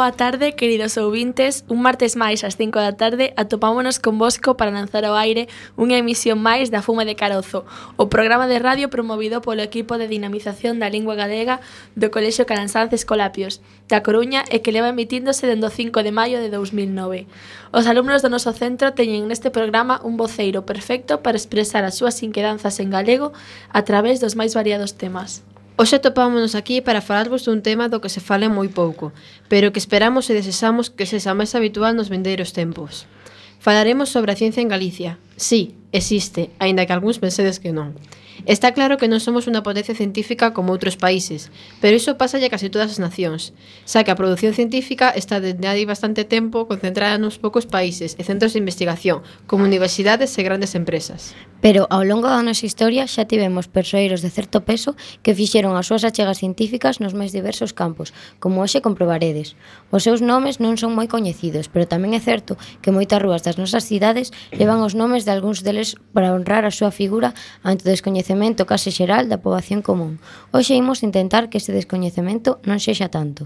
Boa tarde, queridos ouvintes. Un martes máis ás 5 da tarde atopámonos convosco para lanzar ao aire unha emisión máis da Fuma de Carozo, o programa de radio promovido polo equipo de dinamización da lingua galega do Colexio Calansances Escolapios, da Coruña e que leva emitíndose dende o 5 de maio de 2009. Os alumnos do noso centro teñen neste programa un voceiro perfecto para expresar as súas inquedanzas en galego a través dos máis variados temas. Hoxe topámonos aquí para falarvos dun tema do que se fala moi pouco, pero que esperamos e desexamos que sexa máis habitual nos vendeiros tempos. Falaremos sobre a ciencia en Galicia. Sí, existe, aínda que algúns pensedes que non. Está claro que non somos unha potencia científica como outros países, pero iso pasa a case todas as nacións, xa que a produción científica está dende hai bastante tempo concentrada nos poucos países e centros de investigación, como universidades e grandes empresas. Pero ao longo da nosa historia xa tivemos persoeiros de certo peso que fixeron as súas achegas científicas nos máis diversos campos, como hoxe comprobaredes. Os seus nomes non son moi coñecidos, pero tamén é certo que moitas rúas das nosas cidades levan os nomes de algúns deles para honrar a súa figura ante o descoñecido descoñecemento case xeral da poboación común. Hoxe imos intentar que este descoñecemento non sexa tanto.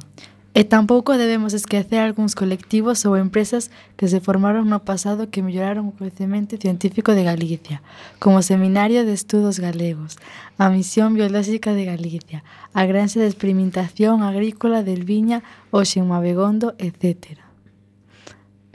E tampouco debemos esquecer algúns colectivos ou empresas que se formaron no pasado que melloraron o coñecemento científico de Galicia, como o Seminario de Estudos Galegos, a Misión Biolóxica de Galicia, a Granxa de Experimentación Agrícola del Viña ou Xeumabegondo, etcétera.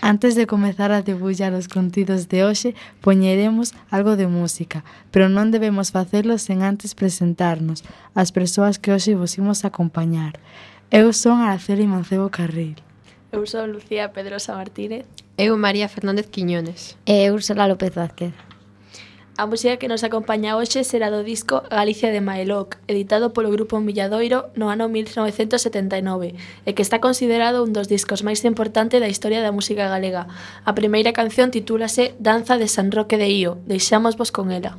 Antes de comezar a debullar os contidos de hoxe, poñeremos algo de música, pero non debemos facelo sen antes presentarnos as persoas que hoxe vos imos acompañar. Eu son Araceli Mancebo Carril. Eu son Lucía Pedrosa Martínez. Eu María Fernández Quiñones. E eu Ursula López Vázquez. A música que nos acompaña hoxe será do disco Galicia de Maeloc, editado polo grupo Milladoiro no ano 1979, e que está considerado un dos discos máis importantes da historia da música galega. A primeira canción titúlase Danza de San Roque de Ío. Deixámosvos con ela.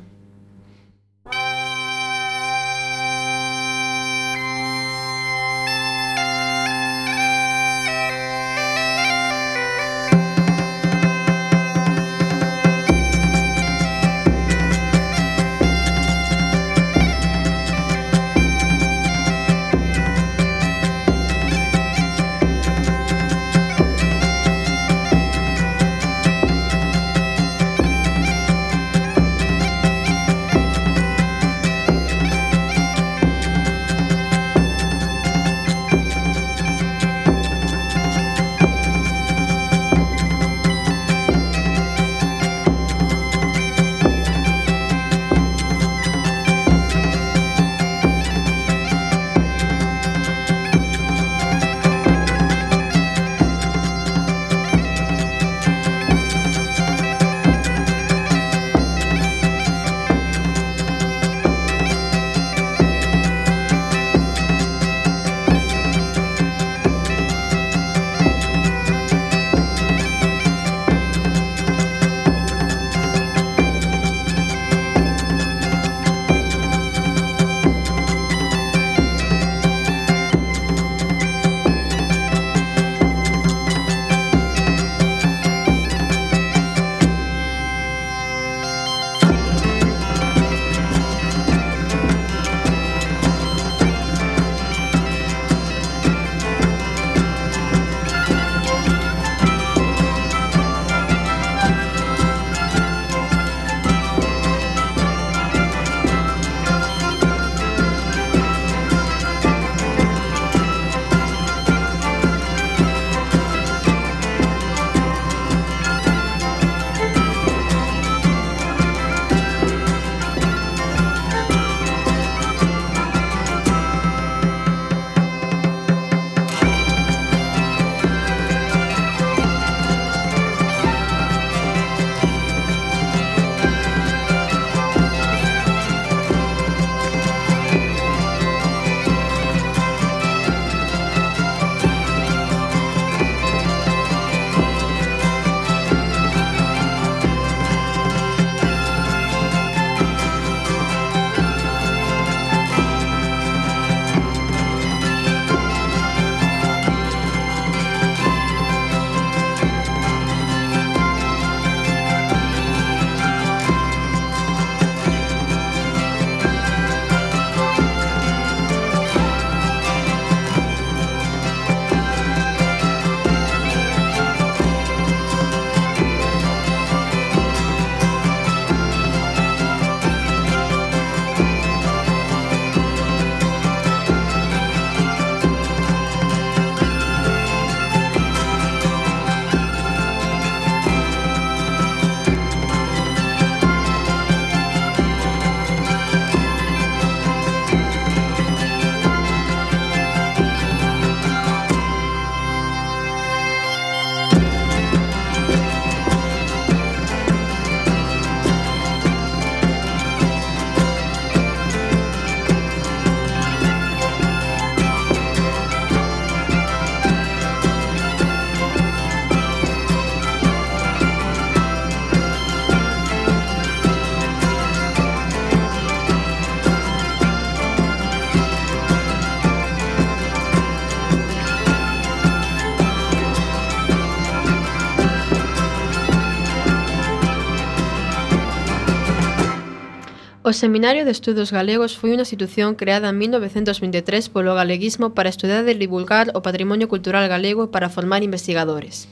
O Seminario de Estudos Galegos foi unha institución creada en 1923 polo galeguismo para estudar e divulgar o patrimonio cultural galego e para formar investigadores.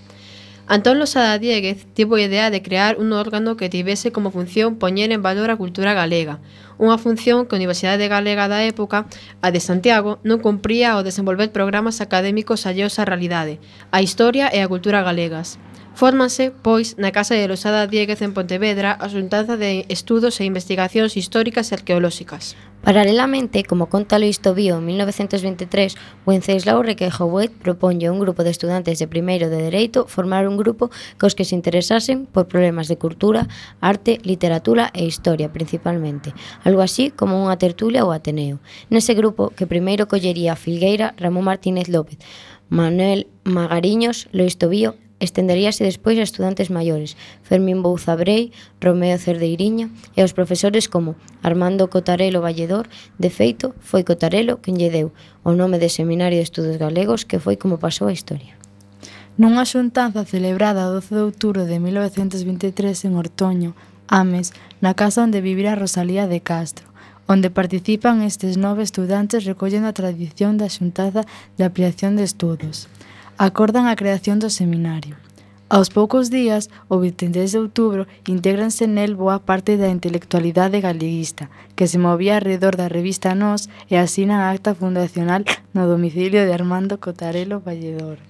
Antón Losada Dieguez tivo a idea de crear un órgano que tivese como función poñer en valor a cultura galega, unha función que a Universidade Galega da época, a de Santiago, non cumpría ao desenvolver programas académicos alleos á realidade, a historia e a cultura galegas. Fórmanse, pois, na Casa de Losada Dieguez en Pontevedra a xuntanza de estudos e investigacións históricas e arqueolóxicas. Paralelamente, como conta Luis Tobío en 1923, Wenceslao Requejo Buet proponlle a un grupo de estudantes de primeiro de Dereito formar un grupo cos que se interesasen por problemas de cultura, arte, literatura e historia principalmente, algo así como unha tertulia ou ateneo. Nese grupo, que primeiro collería a Filgueira Ramón Martínez López, Manuel Magariños, Luis Tobío Estenderíase despois a estudantes maiores, Fermín Bouzabrei, Romeo Cerdeiriña e aos profesores como Armando Cotarelo Valledor, de feito, foi Cotarelo quen lle deu o nome de Seminario de Estudos Galegos que foi como pasou a historia. Nunha xuntanza celebrada o 12 de outubro de 1923 en Ortoño, Ames, na casa onde vivirá Rosalía de Castro, onde participan estes nove estudantes recollendo a tradición da xuntanza de ampliación de estudos acordan a creación do seminario. Aos poucos días, o 23 de outubro, intégranse nel boa parte da intelectualidade galeguista, que se movía alrededor da revista Nós e asina a acta fundacional no domicilio de Armando Cotarelo Valledor.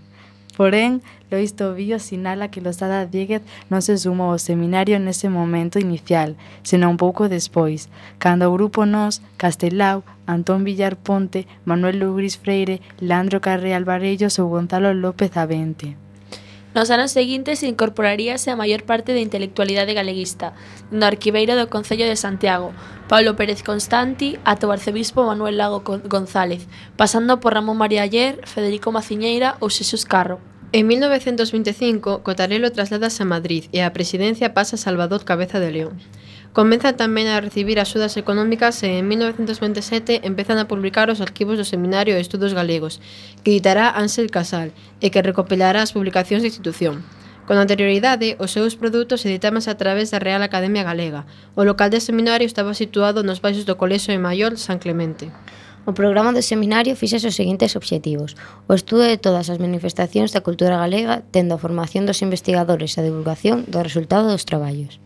Porén, Lois Tobío sinala que Losada Díguez non se sumou ao seminario nese momento inicial, senón pouco despois, cando o grupo Nos, Castelao, Antón Villar Ponte, Manuel Lugris Freire, Leandro Carré Alvarellos ou Gonzalo López Avente. Nos anos seguintes incorporaríase a maior parte da intelectualidade galeguista, no arquiveiro do Concello de Santiago, Paulo Pérez Constanti ata o arcebispo Manuel Lago González, pasando por Ramón María Ayer, Federico Maciñeira ou Xesús Carro. En 1925, Cotarelo trasladase a Madrid e a presidencia pasa a Salvador Cabeza de León. Comeza tamén a recibir axudas económicas e en 1927 empezan a publicar os arquivos do Seminario de Estudos Galegos, que editará Ansel Casal e que recopilará as publicacións da institución. Con anterioridade, os seus produtos editábanse a través da Real Academia Galega. O local de seminario estaba situado nos baixos do Colexo de Maior San Clemente. O programa do seminario fixese os seguintes obxectivos. O estudo de todas as manifestacións da cultura galega tendo a formación dos investigadores e a divulgación do resultado dos traballos.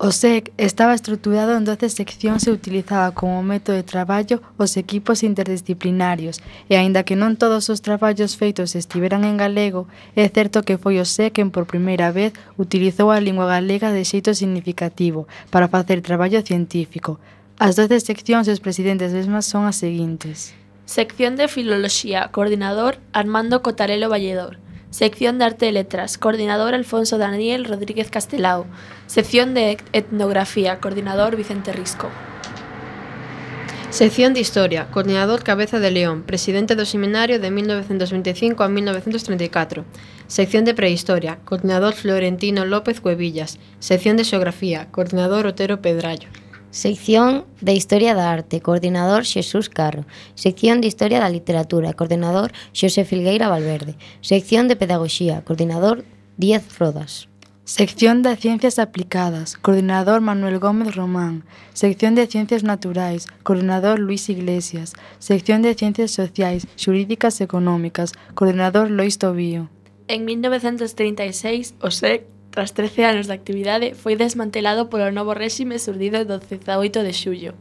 O SEC estaba estruturado en 12 seccións e utilizaba como método de traballo os equipos interdisciplinarios, e aínda que non todos os traballos feitos estiveran en galego, é certo que foi o SEC quen por primeira vez utilizou a lingua galega de xeito significativo para facer traballo científico, As doce seccións e os presidentes mesmas son as seguintes. Sección de Filoloxía, coordinador Armando Cotarelo Valledor. Sección de Arte e Letras, coordinador Alfonso Daniel Rodríguez Castelao. Sección de Etnografía, coordinador Vicente Risco. Sección de Historia, coordinador Cabeza de León, presidente do seminario de 1925 a 1934. Sección de Prehistoria, coordinador Florentino López Cuevillas. Sección de Xeografía, coordinador Otero Pedrallo. Sección de Historia da Arte, coordinador Xesús Carro. Sección de Historia da Literatura, coordinador Xosé Filgueira Valverde. Sección de Pedagogía, coordinador Díaz Frodas. Sección de Ciencias Aplicadas, coordinador Manuel Gómez Román. Sección de Ciencias Naturais, coordinador Luis Iglesias. Sección de Ciencias Sociais, Xurídicas e Económicas, coordinador Lois Tobío. En 1936, o SEC tras 13 anos de actividade, foi desmantelado polo novo réxime surdido do 18 de xullo.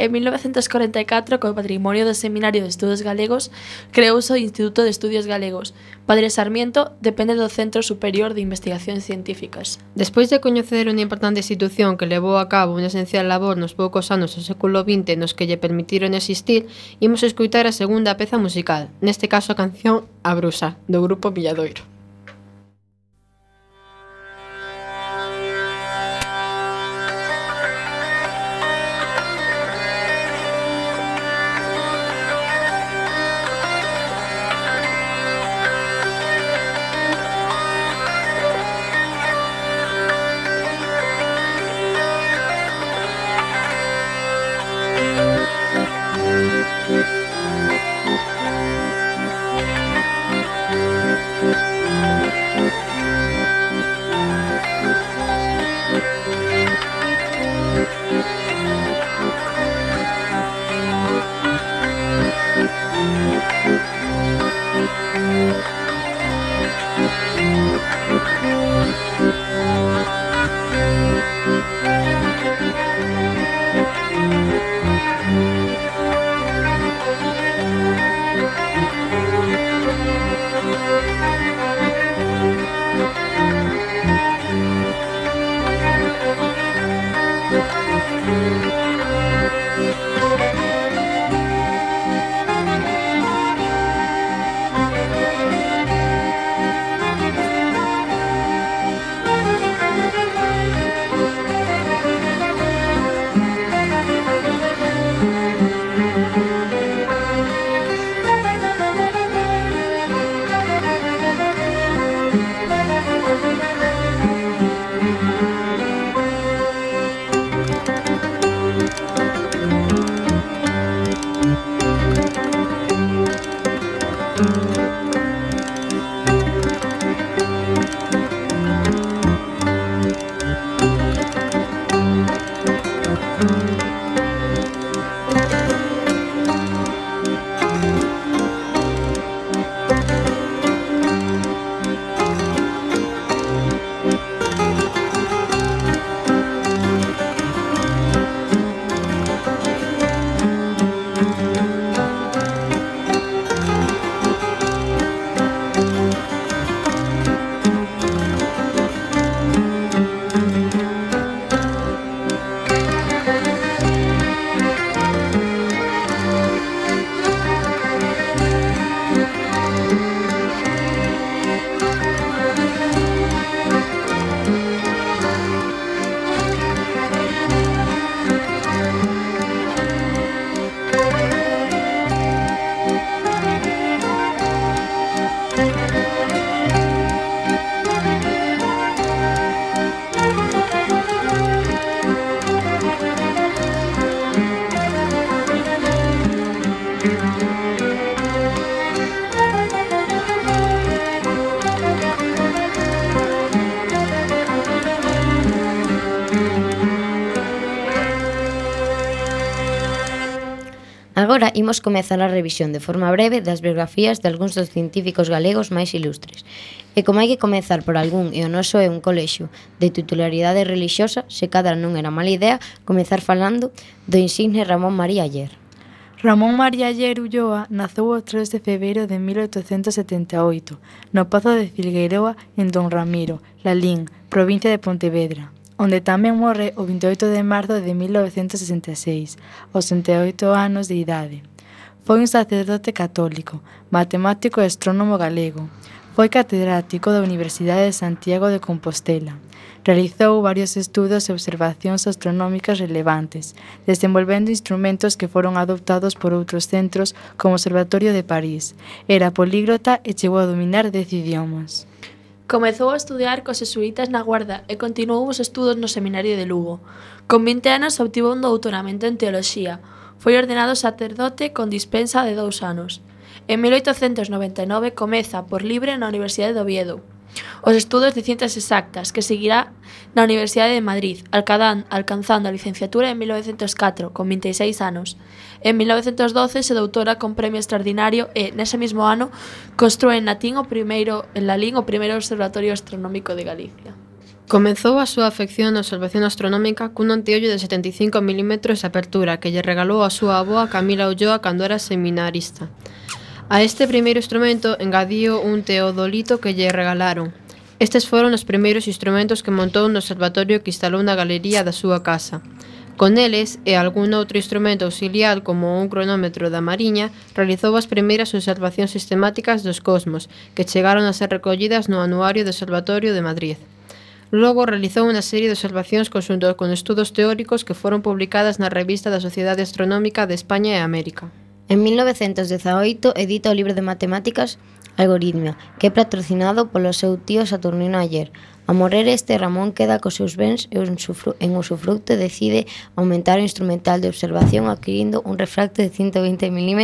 En 1944, co patrimonio do Seminario de Estudos Galegos, creouse o Instituto de Estudios Galegos. Padre Sarmiento depende do Centro Superior de Investigacións Científicas. Despois de coñecer unha importante institución que levou a cabo unha esencial labor nos poucos anos do século XX nos que lle permitiron existir, imos escutar a segunda peza musical, neste caso a canción A Brusa, do grupo Villadoiro. imos comezar a revisión de forma breve das biografías de algúns dos científicos galegos máis ilustres. E como hai que comezar por algún e o noso é un colexio de titularidade relixiosa, se cadra non era mala idea comezar falando do insigne Ramón María Ayer. Ramón María Ayer Ulloa naceu o 3 de febreiro de 1878 no Pazo de Filgueiroa en Don Ramiro, Lalín, provincia de Pontevedra onde tamén morre o 28 de marzo de 1966, aos 68 anos de idade. Foi un sacerdote católico, matemático e astrónomo galego. Foi catedrático da Universidade de Santiago de Compostela. Realizou varios estudos e observacións astronómicas relevantes, desenvolvendo instrumentos que foron adoptados por outros centros como o Observatorio de París. Era políglota e chegou a dominar dez idiomas. Comezou a estudiar cos jesuítas na Guarda e continuou os estudos no Seminario de Lugo. Con 20 anos obtivo un doutoramento en Teoloxía, Foi ordenado sacerdote con dispensa de dous anos. En 1899 comeza por libre na Universidade de Oviedo os estudos de Ciencias Exactas que seguirá na Universidade de Madrid, alcanzando a licenciatura en 1904, con 26 anos. En 1912 se doutora con premio extraordinario e, nese mesmo ano, construe en latín o primeiro, en Lalín o primeiro observatorio astronómico de Galicia. Comezou a súa afección á observación astronómica cun anteollo de 75 mm de apertura que lle regalou a súa avoa Camila Ulloa cando era seminarista. A este primeiro instrumento engadío un teodolito que lle regalaron. Estes foron os primeiros instrumentos que montou no observatorio que instalou na galería da súa casa. Con eles e algún outro instrumento auxiliar como un cronómetro da Mariña, realizou as primeiras observacións sistemáticas dos cosmos, que chegaron a ser recollidas no Anuario do Observatorio de Madrid. Logo realizou unha serie de observacións conxunto con estudos teóricos que foron publicadas na revista da Sociedade Astronómica de España e América. En 1918 edita o libro de matemáticas Algoritmia, que é patrocinado polo seu tío Saturnino Ayer. A morrer este Ramón queda cos seus bens e en usufructo decide aumentar o instrumental de observación adquirindo un refracto de 120 mm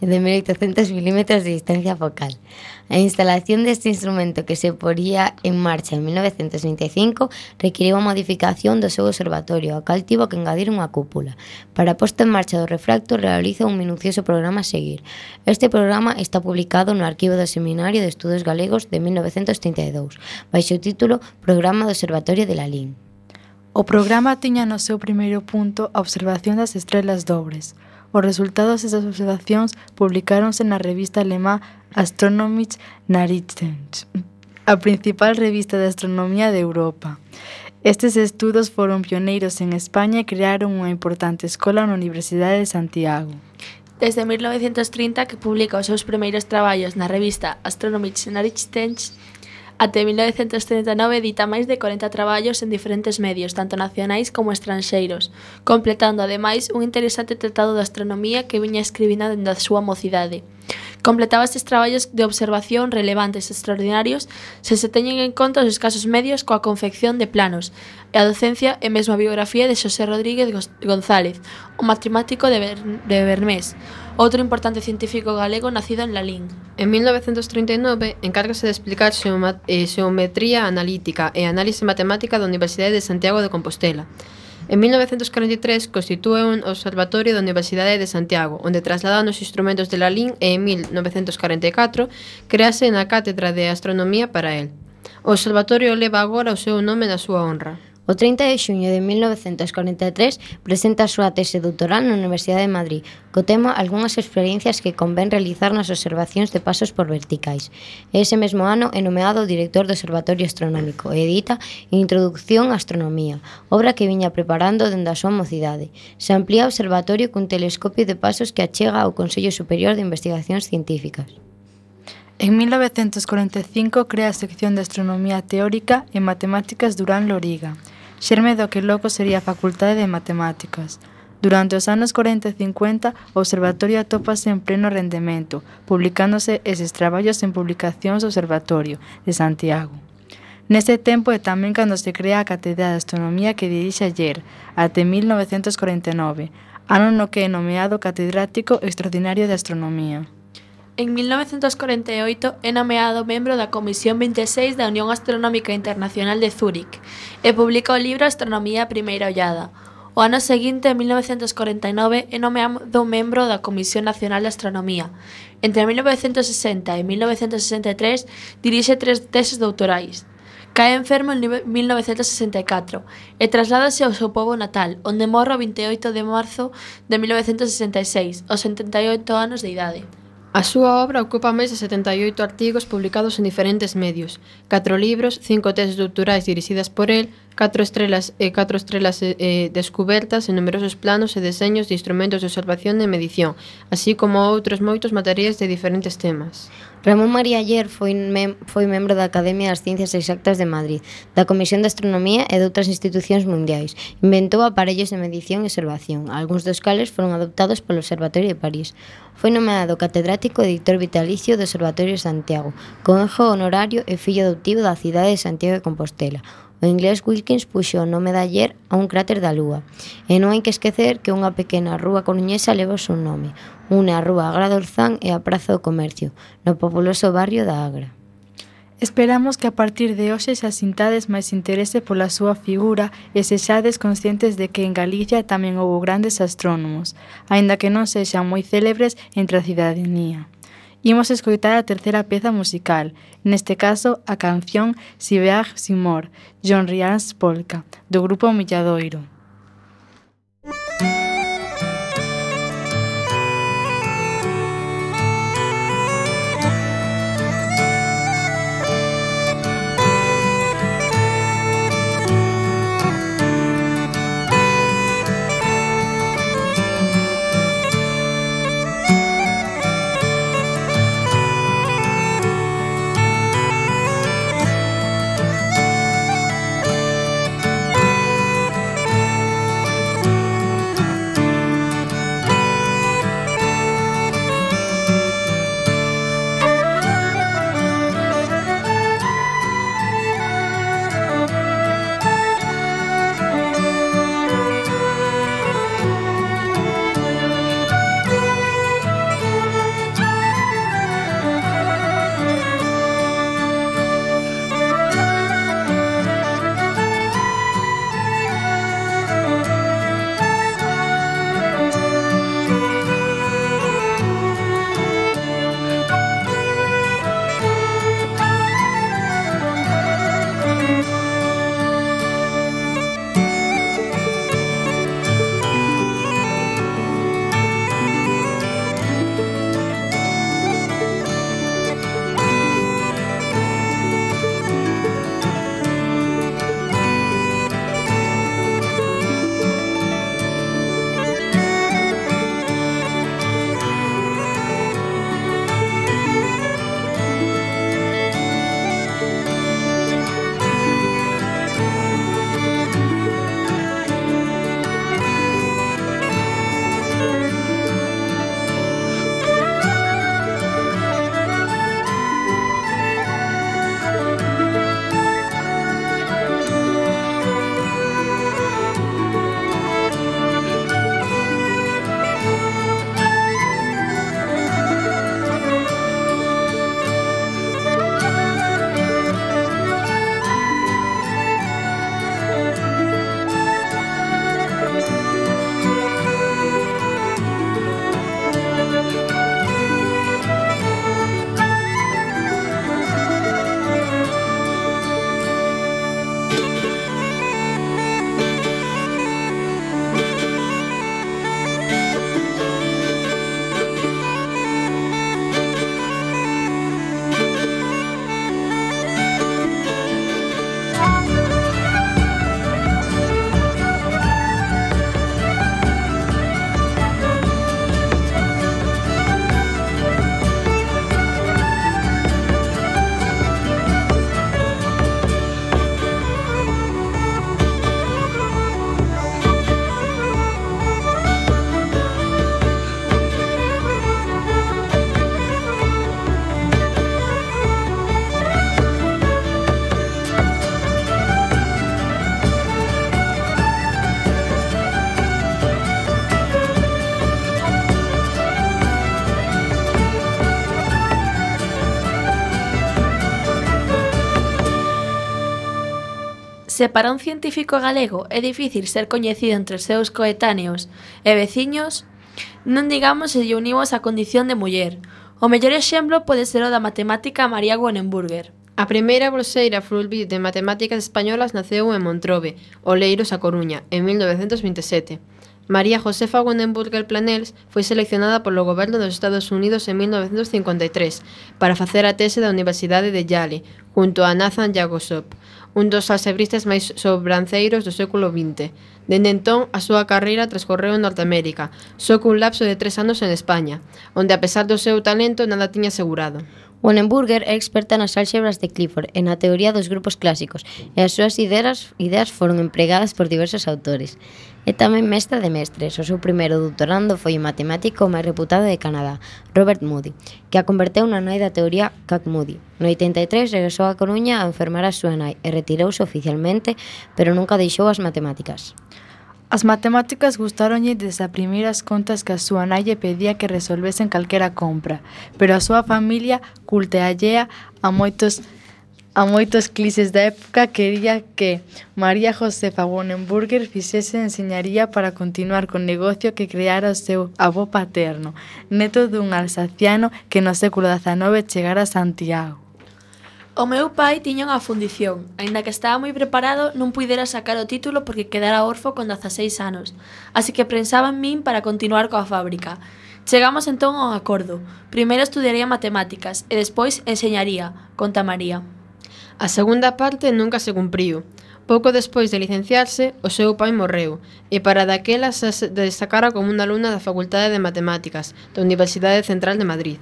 e de 1800 mm de distancia focal. A instalación deste instrumento que se poría en marcha en 1925 requiriu a modificación do seu observatorio, a cal tivo que engadir unha cúpula. Para a posta en marcha do refracto realiza un minucioso programa a seguir. Este programa está publicado no Arquivo do Seminario de Estudos Galegos de 1932, baixo o título Programa do Observatorio de Lalín. O programa tiña no seu primeiro punto a observación das estrelas dobres, Os resultados desas observacións publicáronse na revista alemá Astronomische Nachrichten, a principal revista de astronomía de Europa. Estes estudos foron pioneiros en España e crearon unha importante escola na Universidade de Santiago. Desde 1930 que publica os seus primeiros traballos na revista Astronomische Nachrichten Até 1939 edita máis de 40 traballos en diferentes medios, tanto nacionais como estranxeiros, completando ademais un interesante tratado de astronomía que viña escribindo dende a súa mocidade. Completaba estes traballos de observación relevantes e extraordinarios se se teñen en conta os escasos medios coa confección de planos e a docencia e mesmo a biografía de Xosé Rodríguez González, o matemático de, Ber de Bermés, outro importante científico galego nacido en Lalín. En 1939 encárgase de explicar eh, xeometría analítica e análise matemática da Universidade de Santiago de Compostela. En 1943 constitúe un observatorio da Universidade de Santiago, onde trasladan os instrumentos de Lalín e en 1944 crease na Cátedra de Astronomía para el. O observatorio leva agora o seu nome na súa honra. O 30 de xuño de 1943 presenta a súa tese doutoral na Universidade de Madrid, co tema algunhas experiencias que convén realizar nas observacións de pasos por verticais. E ese mesmo ano é nomeado director do Observatorio Astronómico e edita Introducción á Astronomía, obra que viña preparando dende a súa mocidade. Se amplía o observatorio cun telescopio de pasos que achega ao Consello Superior de Investigacións Científicas. En 1945 crea a sección de Astronomía Teórica e Matemáticas Durán Loriga, Xerme do que logo sería a Facultade de Matemáticas. Durante os anos 40 e 50, o observatorio atópase en pleno rendemento, publicándose eses traballos en publicacións do Observatorio de Santiago. Neste tempo é tamén cando se crea a Catedral de Astronomía que dirixe ayer, até 1949, ano no que é nomeado Catedrático Extraordinario de Astronomía. En 1948 é nomeado membro da Comisión 26 da Unión Astronómica Internacional de Zúrich e publica o libro Astronomía a Primeira Ollada. O ano seguinte, en 1949, é nomeado membro da Comisión Nacional de Astronomía. Entre 1960 e 1963 dirixe tres teses doutorais. Cae enfermo en 1964 e trasládase ao seu povo natal, onde morre o 28 de marzo de 1966, aos 78 anos de idade. A súa obra ocupa máis de 78 artigos publicados en diferentes medios, catro libros, cinco teses doutorais dirixidas por el, catro estrelas e catro estrelas eh, descubertas e numerosos planos e deseños de instrumentos de observación e medición, así como outros moitos materiais de diferentes temas. Ramón María Ayer foi, mem foi membro da Academia das Ciencias Exactas de Madrid, da Comisión de Astronomía e de outras institucións mundiais. Inventou aparellos de medición e observación, algúns dos cales foron adoptados polo Observatorio de París. Foi nomeado catedrático e editor vitalicio do Observatorio de Santiago, conjo honorario e fillo adoptivo da cidade de Santiago de Compostela. O inglés Wilkins puxo o nome de ayer a un cráter da Lúa. E non hai que esquecer que unha pequena rúa coruñesa leva o seu nome, une a rúa Agra do Orzán e a Praza do Comercio, no populoso barrio da Agra. Esperamos que a partir de hoxe xa sintades máis interese pola súa figura e sexades conscientes de que en Galicia tamén houve grandes astrónomos, aínda que non sexan moi célebres entre a cidadanía. Imos escoitar a terceira peza musical, neste caso a canción Sibeag Simor, John Rians Polka, do grupo Milladoiro. Se para un científico galego é difícil ser coñecido entre os seus coetáneos e veciños, non digamos se lle unimos a condición de muller. O mellor exemplo pode ser o da matemática María Gonenburger. A primeira bolseira Fulbright de matemáticas españolas naceu en Montrobe, Oleiros a Coruña, en 1927. María Josefa Wendenburger Planels foi seleccionada polo goberno dos Estados Unidos en 1953 para facer a tese da Universidade de Yale, junto a Nathan Yagosop, un dos alxebristas máis sobranceiros do século XX. Dende entón, a súa carreira transcorreu en Norteamérica, só cun lapso de tres anos en España, onde a pesar do seu talento nada tiña asegurado. Wonenburger é experta nas álxebras de Clifford e na teoría dos grupos clásicos, e as súas ideas, ideas foron empregadas por diversos autores. É tamén mestra de mestres. O seu primeiro doutorando foi o matemático máis reputado de Canadá, Robert Moody, que a converteu na nai da teoría Cac Moody. No 83 regresou a Coruña a enfermar a súa nai e retirouse oficialmente, pero nunca deixou as matemáticas. As matemáticas gustáronlle desde as primeiras contas que a súa nai lle pedía que resolvesen calquera compra, pero a súa familia culteallea a moitos a moitos clises da época quería que María Josefa Wonenburger fixese enseñaría para continuar con negocio que creara o seu avó paterno, neto dun alsaciano que no século XIX chegara a Santiago. O meu pai tiña unha fundición, aínda que estaba moi preparado, non puidera sacar o título porque quedara orfo con 16 anos, así que pensaba en min para continuar coa fábrica. Chegamos entón a un acordo. Primeiro estudiaría matemáticas e despois enseñaría, conta María. A segunda parte nunca se cumpriu. Pouco despois de licenciarse, o seu pai morreu, e para daquela se destacara como unha alumna da Facultade de Matemáticas da Universidade Central de Madrid,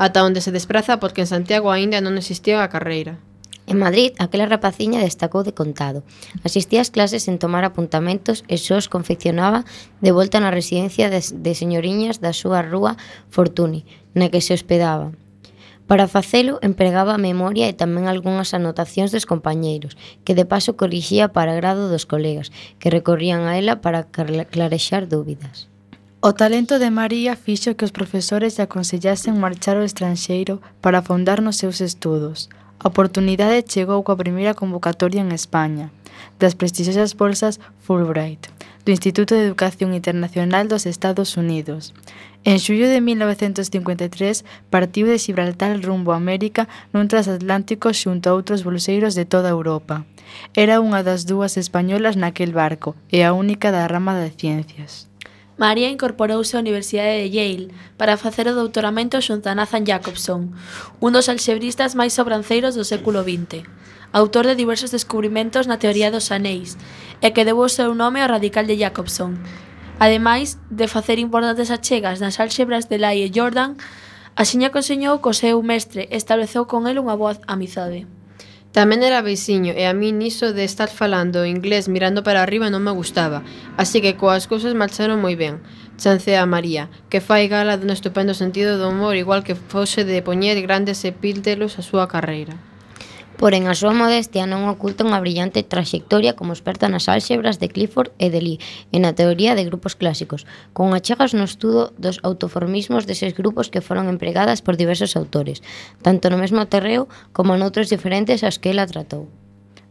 ata onde se despraza porque en Santiago aínda non existía a carreira. En Madrid, aquela rapaciña destacou de contado. Asistía ás clases sen tomar apuntamentos e só os confeccionaba de volta na residencia de, de señoriñas da súa rúa Fortuny, na que se hospedaba. Para facelo empregaba a memoria e tamén algunhas anotacións dos compañeiros, que de paso corrixía para grado dos colegas, que recorrían a ela para clarexar dúbidas. O talento de María fixo que os profesores lle aconsellasen marchar ao estranxeiro para afondar nos seus estudos. A oportunidade chegou coa primeira convocatoria en España, das prestixiosas bolsas Fulbright, do Instituto de Educación Internacional dos Estados Unidos, En xullo de 1953 partiu de Gibraltar rumbo a América nun transatlántico xunto a outros bolseiros de toda Europa. Era unha das dúas españolas naquel barco e a única da rama de ciencias. María incorporouse á Universidade de Yale para facer o doutoramento xunto a Nathan Jacobson, un dos alxebristas máis sobranceiros do século XX, autor de diversos descubrimentos na teoría dos anéis, e que deu o seu nome ao radical de Jacobson, Ademais de facer importantes achegas nas álxebras de Lai e Jordan, axiña conseñou co seu mestre e estableceu con el unha boa amizade. Tamén era veciño e a mí niso de estar falando inglés mirando para arriba non me gustaba, así que coas cousas marcharon moi ben. Chancea María, que fai gala dun estupendo sentido do humor igual que fose de poñer grandes epíltelos a súa carreira. Porén, a súa modestia non oculta unha brillante traxectoria como experta nas álxebras de Clifford e de Lee e na teoría de grupos clásicos, con achegas no estudo dos autoformismos deses grupos que foron empregadas por diversos autores, tanto no mesmo terreo como noutros diferentes aos que ela tratou.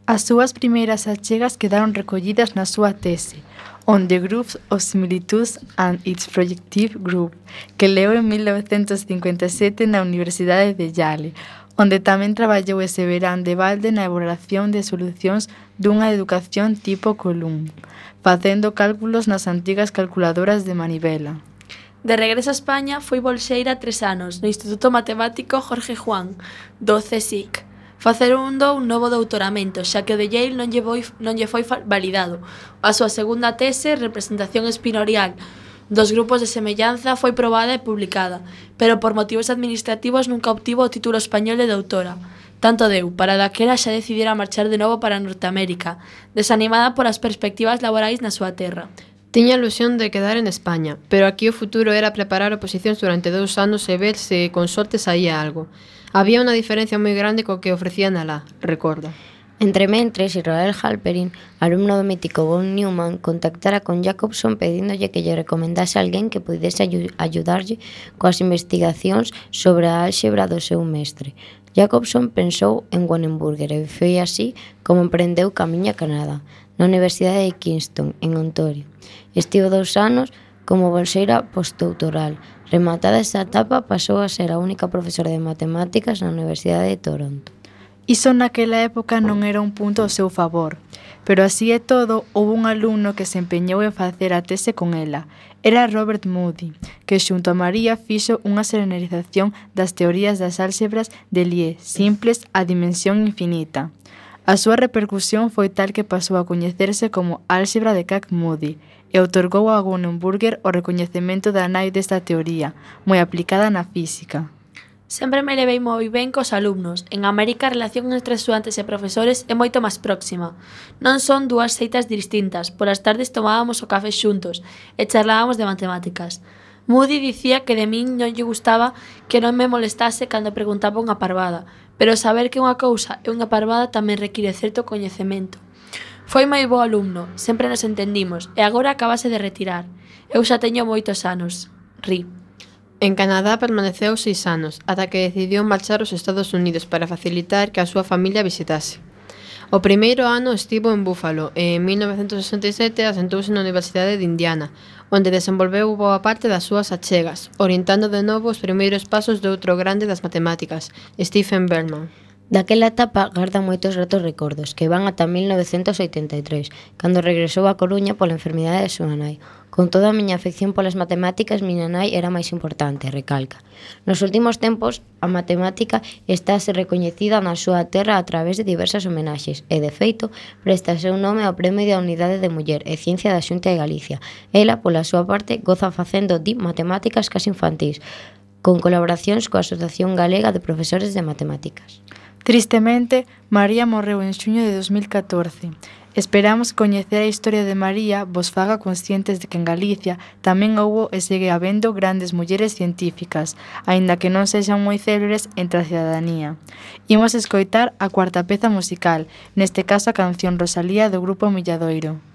As súas primeiras achegas quedaron recollidas na súa tese, On the Groups of Similitudes and its Projective Group, que leu en 1957 na Universidade de Yale, onde tamén traballou ese verán de balde na elaboración de solucións dunha educación tipo Colum, facendo cálculos nas antigas calculadoras de manivela. De regreso a España foi bolseira tres anos no Instituto Matemático Jorge Juan, do CSIC. do un novo doutoramento, xa que o de Yale non lle, foi, non lle foi validado. A súa segunda tese, Representación espinorial, dos grupos de semellanza foi probada e publicada, pero por motivos administrativos nunca obtivo o título español de doutora. Tanto deu, para daquela xa decidira marchar de novo para Norteamérica, desanimada polas perspectivas laborais na súa terra. Tiña ilusión de quedar en España, pero aquí o futuro era preparar oposicións durante dous anos e ver se con sorte saía algo. Había unha diferencia moi grande co que ofrecían alá, recorda. Entre mentres, Israel Halperin, alumno do mítico Von Neumann, contactara con Jacobson pedíndolle que lle recomendase alguén que pudese ayu ayudarlle coas investigacións sobre a álxebra do seu mestre. Jacobson pensou en Wannenburger e foi así como emprendeu camiño a Canadá, na Universidade de Kingston, en Ontario. Estivo dous anos como bolseira postdoctoral. Rematada esta etapa, pasou a ser a única profesora de matemáticas na Universidade de Toronto. Iso naquela época non era un punto ao seu favor, pero así é todo houbo un alumno que se empeñou en facer a tese con ela. Era Robert Moody, que xunto a María fixo unha serenerización das teorías das álxebras de Lie, simples a dimensión infinita. A súa repercusión foi tal que pasou a coñecerse como álxebra de Kac-Moody e outorgou a Gunnenburger o recoñecemento da nai desta teoría, moi aplicada na física. Sempre me levei moi ben cos alumnos. En América a relación entre estudantes e profesores é moito máis próxima. Non son dúas seitas distintas. Polas tardes tomábamos o café xuntos e charlábamos de matemáticas. Moody dicía que de min non lle gustaba que non me molestase cando preguntaba unha parvada, pero saber que unha cousa é unha parvada tamén require certo coñecemento. Foi moi bo alumno, sempre nos entendimos, e agora acabase de retirar. Eu xa teño moitos anos. Ri. En Canadá permaneceu seis anos, ata que decidiu marchar aos Estados Unidos para facilitar que a súa familia visitase. O primeiro ano estivo en Buffalo e en 1967 asentouse na Universidade de Indiana, onde desenvolveu boa parte das súas achegas, orientando de novo os primeiros pasos de outro grande das matemáticas, Stephen Berman. Daquela etapa garda moitos gratos recordos, que van ata 1983, cando regresou a Coruña pola enfermidade de súa nai. Con toda a miña afección polas matemáticas, miña nai era máis importante, recalca. Nos últimos tempos, a matemática está a ser recoñecida na súa terra a través de diversas homenaxes e, de feito, presta seu nome ao Premio da Unidade de Muller e Ciencia da Xunta de Galicia. Ela, pola súa parte, goza facendo di matemáticas casi infantís, con colaboracións coa Asociación Galega de Profesores de Matemáticas. Tristemente, María morreu en xuño de 2014. Esperamos coñecer a historia de María vos faga conscientes de que en Galicia tamén houbo e segue habendo grandes mulleres científicas, aínda que non sexan moi célebres entre a cidadanía. Imos escoitar a cuarta peza musical, neste caso a canción Rosalía do grupo Milladoiro.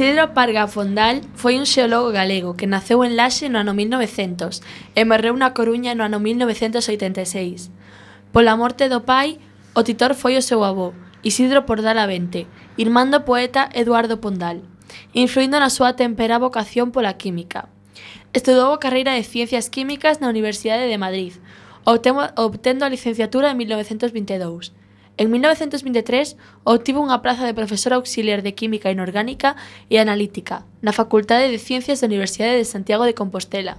Isidro Parga Fondal foi un xeólogo galego que naceu en Laxe no ano 1900 e morreu na Coruña no ano 1986. Pola morte do pai, o titor foi o seu avó, Isidro Pordal Avente, irmán do poeta Eduardo Pondal, influindo na súa tempera vocación pola química. Estudou a carreira de Ciencias Químicas na Universidade de Madrid, obtendo a licenciatura en 1922 En 1923 obtivo unha praza de profesora auxiliar de Química Inorgánica e Analítica na Facultade de Ciencias da Universidade de Santiago de Compostela.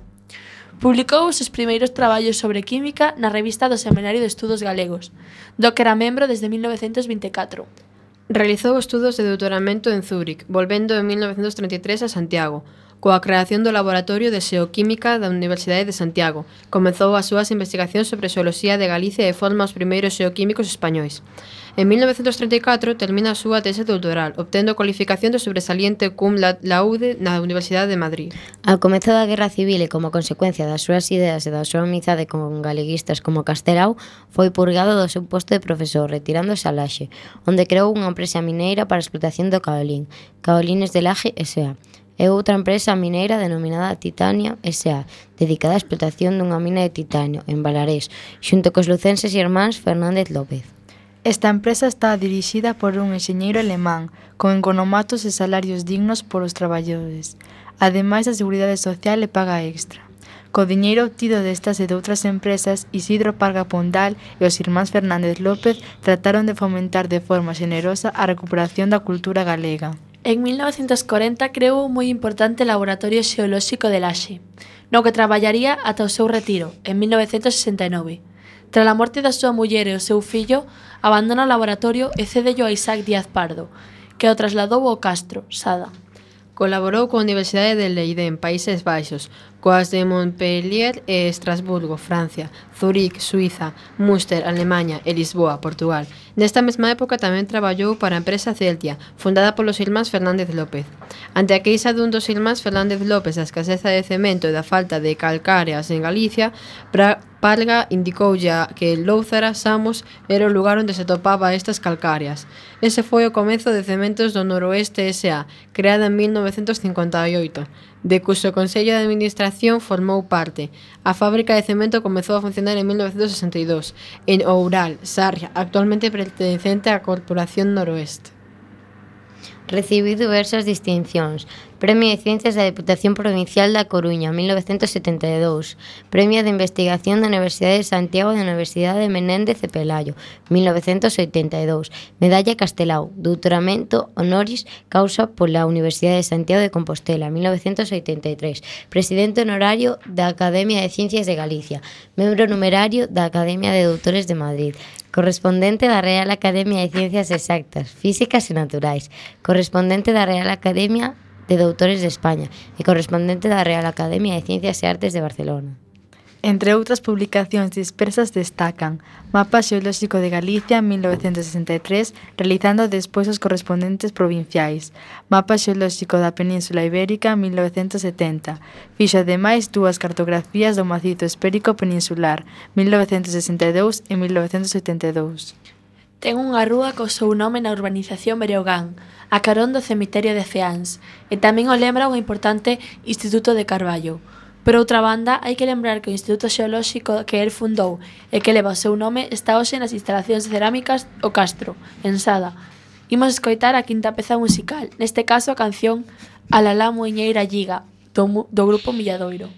Publicou os seus primeiros traballos sobre química na revista do Seminario de Estudos Galegos, do que era membro desde 1924. Realizou estudos de doutoramento en Zúrich, volvendo en 1933 a Santiago, coa creación do Laboratorio de Xeoquímica da Universidade de Santiago. Comezou as súas investigacións sobre xeoloxía de Galicia e forma os primeiros xeoquímicos españois. En 1934 termina a súa tese doutoral, obtendo cualificación de sobresaliente cum laude na Universidade de Madrid. Ao comezo da Guerra Civil e como consecuencia das súas ideas e da súa amizade con galeguistas como Castelao, foi purgado do seu posto de profesor, retirándose a Laxe, onde creou unha empresa mineira para a explotación do caolín, Caolines de Laje S.A., e outra empresa mineira denominada Titania S.A., dedicada á explotación dunha mina de titanio en Balarés, xunto cos lucenses e irmáns Fernández López. Esta empresa está dirixida por un enxeñeiro alemán, con economatos e salarios dignos por os traballadores. Ademais, a Seguridade Social le paga extra. Co diñeiro obtido destas e doutras empresas, Isidro Parga Pondal e os irmáns Fernández López trataron de fomentar de forma xenerosa a recuperación da cultura galega. En 1940 creou un moi importante laboratorio xeolóxico de Laxe, no que traballaría ata o seu retiro, en 1969. Tras a morte da súa muller e o seu fillo, abandona o laboratorio e cedello a Isaac Díaz Pardo, que o trasladou ao Castro, Sada. Colaborou coa Universidade de Leiden, Países Baixos, coas de Montpellier e Estrasburgo, Francia, Zurich, Suiza, Münster, Alemanha e Lisboa, Portugal. Nesta mesma época tamén traballou para a empresa Celtia, fundada polos irmáns Fernández López. Ante a queixa dun dos irmáns Fernández López da escaseza de cemento e da falta de calcáreas en Galicia, pra Palga indicoulle que Lóuzara Samos era o lugar onde se topaba estas calcáreas. Ese foi o comezo de Cementos do Noroeste S.A., creada en 1958 de cuxo Consello de Administración formou parte. A fábrica de cemento comezou a funcionar en 1962 en Oural, Sarria, actualmente pertencente á Corporación Noroeste. Recibiu diversas distincións, Premio de Ciencias da Deputación Provincial da Coruña, 1972. Premio de Investigación da Universidade de Santiago da Universidade de Menéndez de Pelayo, 1982. Medalla Castelao, doutoramento honoris causa pola Universidade de Santiago de Compostela, 1983. Presidente honorario da Academia de Ciencias de Galicia, membro numerario da Academia de Doutores de Madrid, correspondente da Real Academia de Ciencias Exactas, Físicas e Naturais, correspondente da Real Academia de doutores de España e correspondente da Real Academia de Ciencias e Artes de Barcelona. Entre outras publicacións dispersas destacan Mapa Xeolóxico de Galicia 1963, realizando despois os correspondentes provinciais, Mapa Xeolóxico da Península Ibérica 1970, fixo ademais dúas cartografías do macizo espérico peninsular 1962 e 1972. Ten unha rúa co seu nome na urbanización Bereogán, a carón do cemiterio de Feáns, e tamén o lembra un importante Instituto de Carballo. Por outra banda, hai que lembrar que o Instituto Xeolóxico que el fundou e que leva o seu nome está hoxe nas instalacións de cerámicas O Castro, en Sada. Imos escoitar a quinta peza musical, neste caso a canción Alalá Muiñeira Lliga, do, do grupo Milladoiro.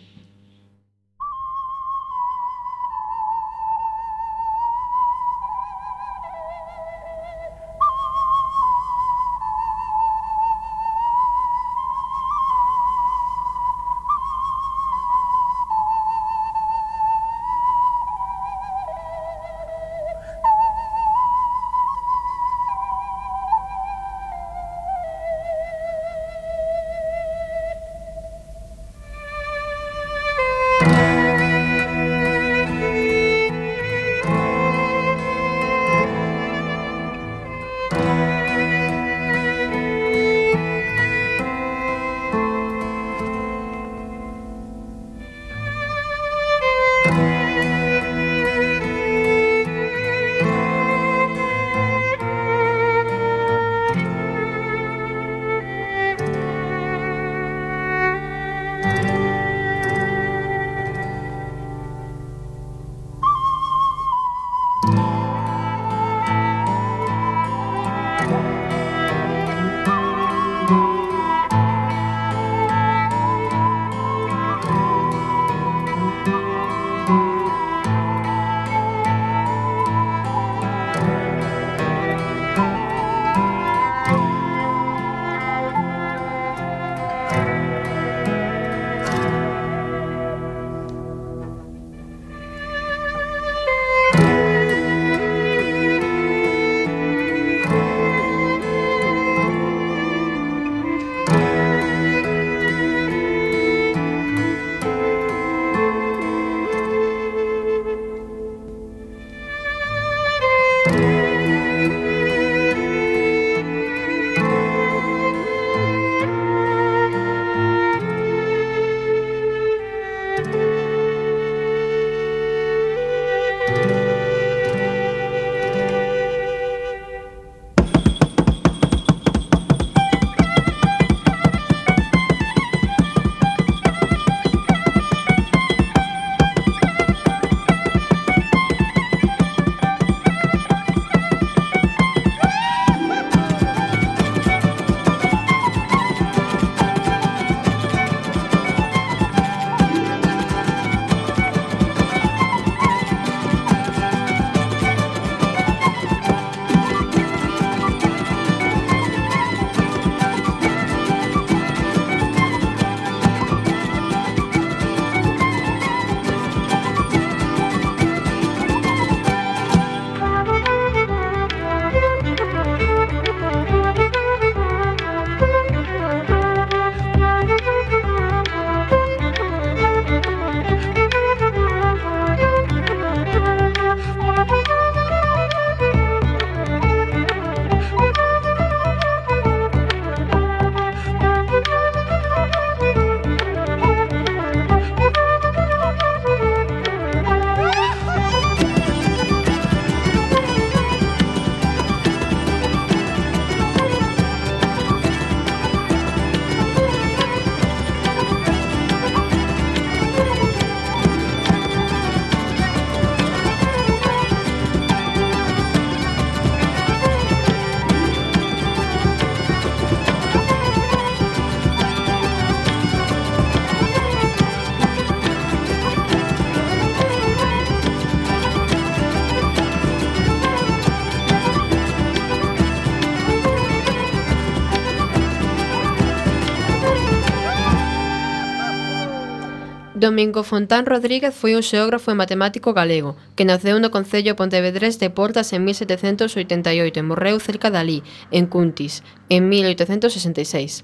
Domingo Fontán Rodríguez foi un xeógrafo e matemático galego, que naceu no Concello Pontevedrés de Portas en 1788 e morreu cerca de alí, en Cuntis, en 1866.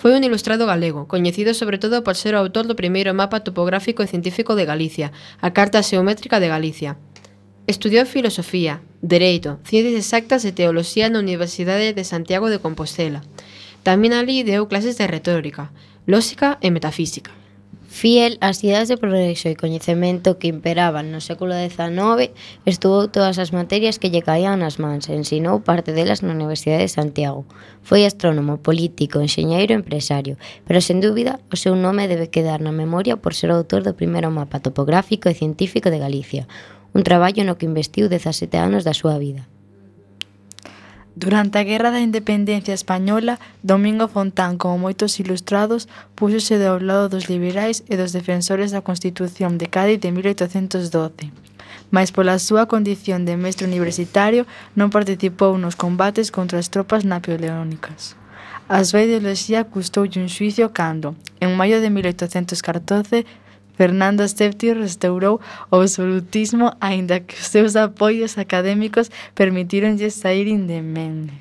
Foi un ilustrado galego, coñecido sobre todo por ser o autor do primeiro mapa topográfico e científico de Galicia, a Carta Xeométrica de Galicia. Estudiou Filosofía, Dereito, Ciencias Exactas e Teoloxía na Universidade de Santiago de Compostela. Tamén ali deu clases de retórica, lógica e metafísica. Fiel ás ideas de progreso e coñecemento que imperaban no século XIX, estudou todas as materias que lle caían nas mans e ensinou parte delas na Universidade de Santiago. Foi astrónomo, político, enxeñeiro e empresario, pero sen dúbida o seu nome debe quedar na memoria por ser o autor do primeiro mapa topográfico e científico de Galicia, un traballo no que investiu 17 anos da súa vida. Durante a Guerra da Independencia española Domingo Fontán como moitos ilustrados púxose do lado dos liberais e dos defensores da Constitución de Cádiz de 1812 mais pola súa condición de mestre universitario non participou nos combates contra as tropas napoleónicas. A súa ideoloxía custoulle un xuicio cando, en maio de 1814, Fernando Stefti restaurou o absolutismo aínda que os seus apoios académicos permitíronlle saír indemne.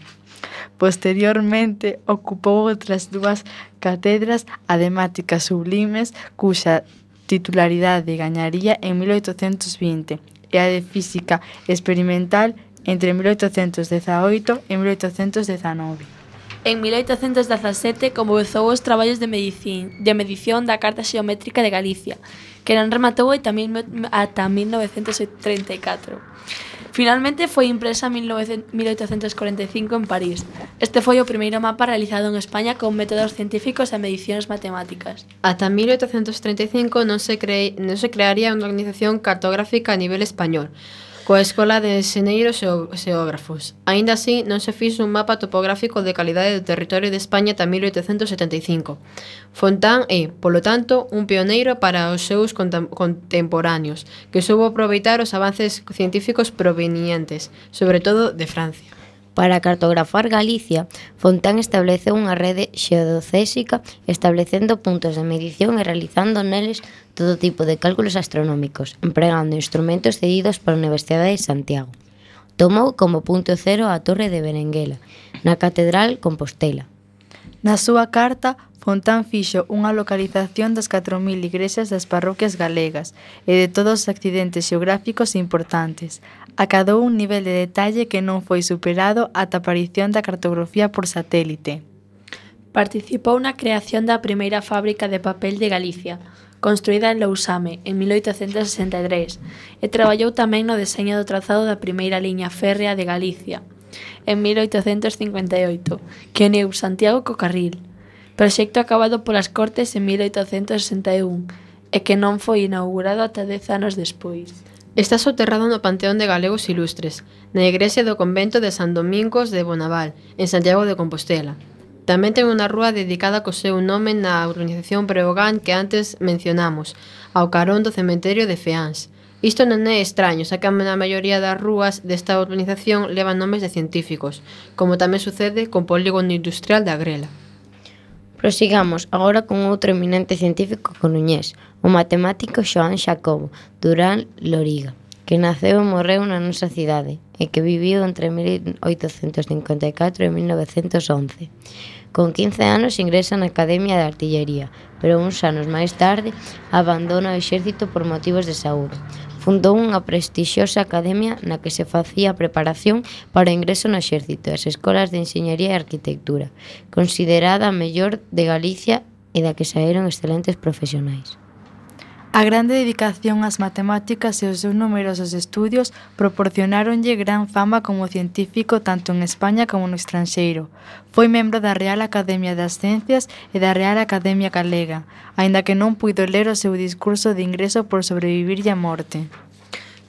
Posteriormente ocupou outras dúas catedras ademáticas sublimes cuxa titularidade gañaría en 1820 e a de Física Experimental entre 1818 e 1819. En 1817 comezou os traballos de, medicín, de medición da Carta Xeométrica de Galicia, que non rematou e tamén ata 1934. Finalmente foi impresa en 1845 en París. Este foi o primeiro mapa realizado en España con métodos científicos e medicións matemáticas. Ata 1835 non se, cre... non se crearía unha organización cartográfica a nivel español, coa Escola de Xeneiros e Xeógrafos. Aínda así, non se fixo un mapa topográfico de calidade do territorio de España ata 1875. Fontán é, polo tanto, un pioneiro para os seus contemporáneos, que soubo aproveitar os avances científicos provenientes, sobre todo de Francia. Para cartografar Galicia, Fontán estableceu unha rede xeodocésica establecendo puntos de medición e realizando neles todo tipo de cálculos astronómicos, empregando instrumentos cedidos pola Universidade de Santiago. Tomou como punto cero a Torre de Berenguela, na Catedral Compostela. Na súa carta, Fontán fixo unha localización das catro mil igrexas das parroquias galegas e de todos os accidentes xeográficos importantes. Acadou un nivel de detalle que non foi superado ata a aparición da cartografía por satélite. Participou na creación da primeira fábrica de papel de Galicia, construída en Lousame en 1863, e traballou tamén no deseño do trazado da primeira liña férrea de Galicia en 1858, que uniu Santiago co Carril, Proxecto acabado polas Cortes en 1861 e que non foi inaugurado ata dez anos despois. Está soterrado no Panteón de Galegos Ilustres, na igrexa do convento de San Domingos de Bonaval, en Santiago de Compostela. Tamén ten unha rúa dedicada co seu nome na organización Preogán que antes mencionamos, ao carón do cementerio de Feáns. Isto non é extraño, xa que a maioría das rúas desta urbanización levan nomes de científicos, como tamén sucede con polígono industrial da Grela. Prosigamos agora con outro eminente científico coruñés, o matemático Xoán Xacobo Durán Loriga, que naceu e morreu na nosa cidade e que viviu entre 1854 e 1911. Con 15 anos ingresa na Academia de Artillería, pero uns anos máis tarde abandona o exército por motivos de saúde. Fundou unha prestixiosa academia na que se facía preparación para o ingreso no exército e as escolas de enxeñería e arquitectura, considerada a mellor de Galicia e da que saíron excelentes profesionais. A grande dedicación ás matemáticas e os seus numerosos estudios proporcionáronlle gran fama como científico tanto en España como no estranxeiro. Foi membro da Real Academia das Ciencias e da Real Academia Galega, aínda que non puido ler o seu discurso de ingreso por sobrevivirlle a morte.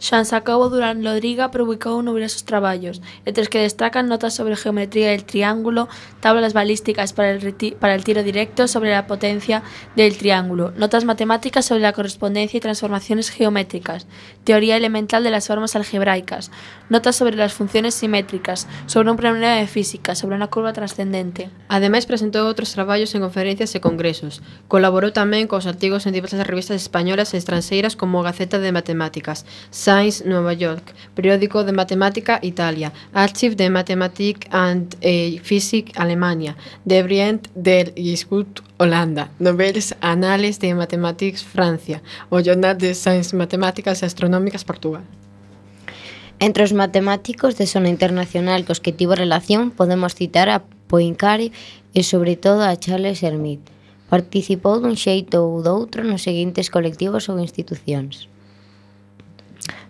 Sacobo Durán Lodriga publicou numerosos traballos, entre os que destacan notas sobre geometría del triángulo, tablas balísticas para el, para el tiro directo sobre la potencia del triángulo, notas matemáticas sobre la correspondencia y transformaciones geométricas, teoría elemental de las formas algebraicas, notas sobre las funciones simétricas, sobre un problema de física, sobre una curva trascendente. Ademais presentou outros traballos en conferencias e congresos. Colaborou tamén cos artigos en diversas revistas españolas e estranxeiras como Gaceta de Matemáticas, Science, Nueva York, Periódico de Matemática, Italia, Archiv de Mathematik and eh, Physik, Alemania, De Brient del Institut, Holanda, Novels Anales de Mathematics, Francia, o Jornal de Science Matemáticas e Astronómicas, Portugal. Entre os matemáticos de zona internacional cos que tivo relación podemos citar a Poincaré e sobre todo a Charles Hermit. Participou dun xeito ou doutro nos seguintes colectivos ou institucións.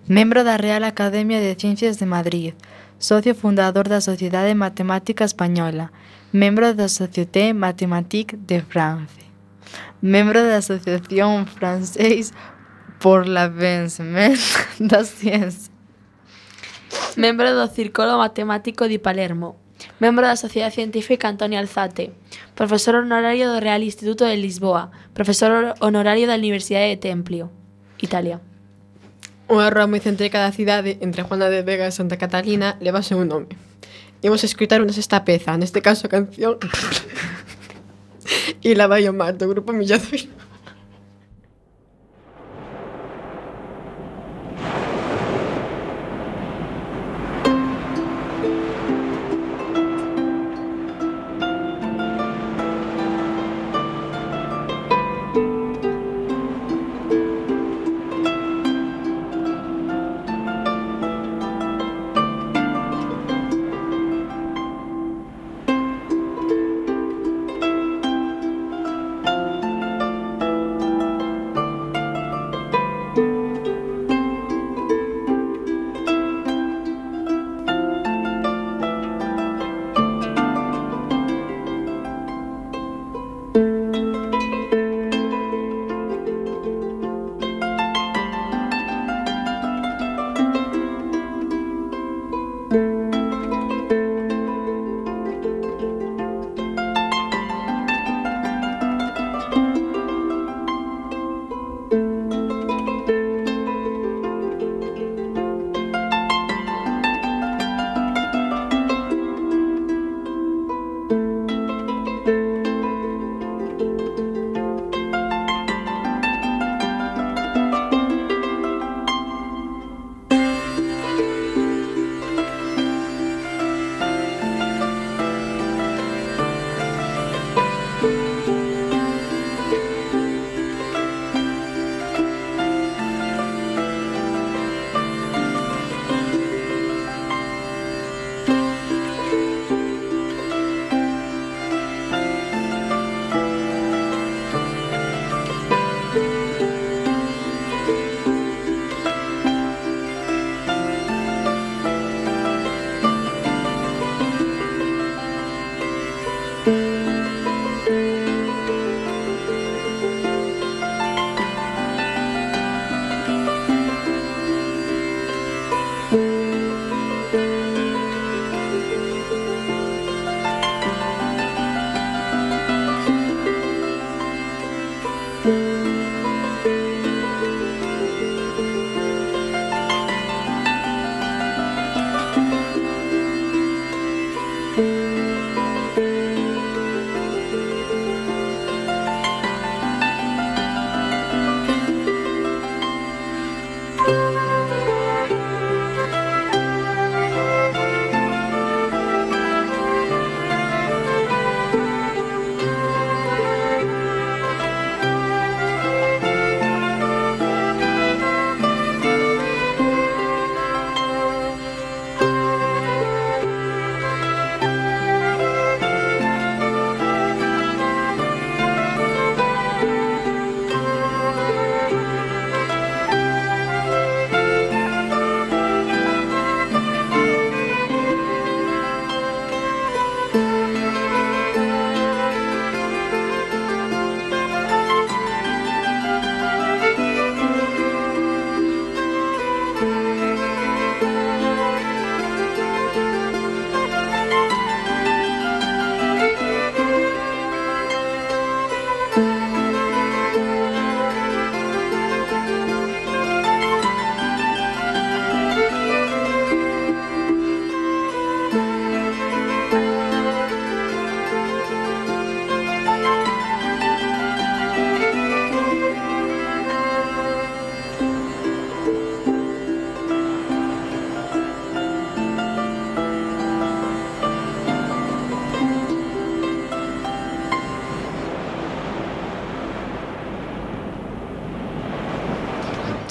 Membro da Real Academia de Ciencias de Madrid, socio fundador da Sociedade Matemática Española, membro da Société Mathématique de France, membro da Asociación Française por l'Avancement da Ciencia, membro do Círculo Matemático de Palermo, membro da Sociedade Científica Antonio Alzate, profesor honorario do Real Instituto de Lisboa, profesor honorario da Universidade de Templio, Italia. Unha rúa moi céntrica da cidade, entre Juana de Vega e Santa Catalina, leva o seu nome. Imos escutar unha sexta peza, neste caso a canción... e la vai ao mar do grupo Milladoiro.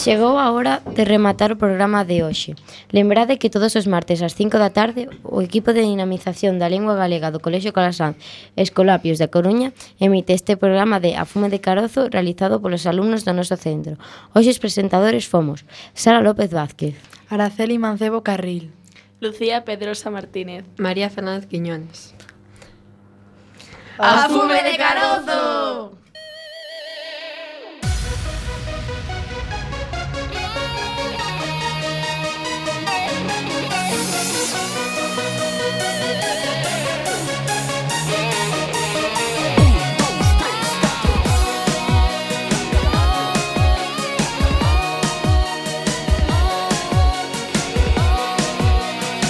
Chegou a hora de rematar o programa de hoxe. Lembrade que todos os martes ás 5 da tarde o equipo de dinamización da lingua galega do Colexio Calasán Escolapios da Coruña emite este programa de A Fume de Carozo realizado polos alumnos do noso centro. Hoxe os presentadores fomos Sara López Vázquez, Araceli Mancebo Carril, Lucía Pedrosa Martínez, María Fernández Quiñones. A fume de carozo!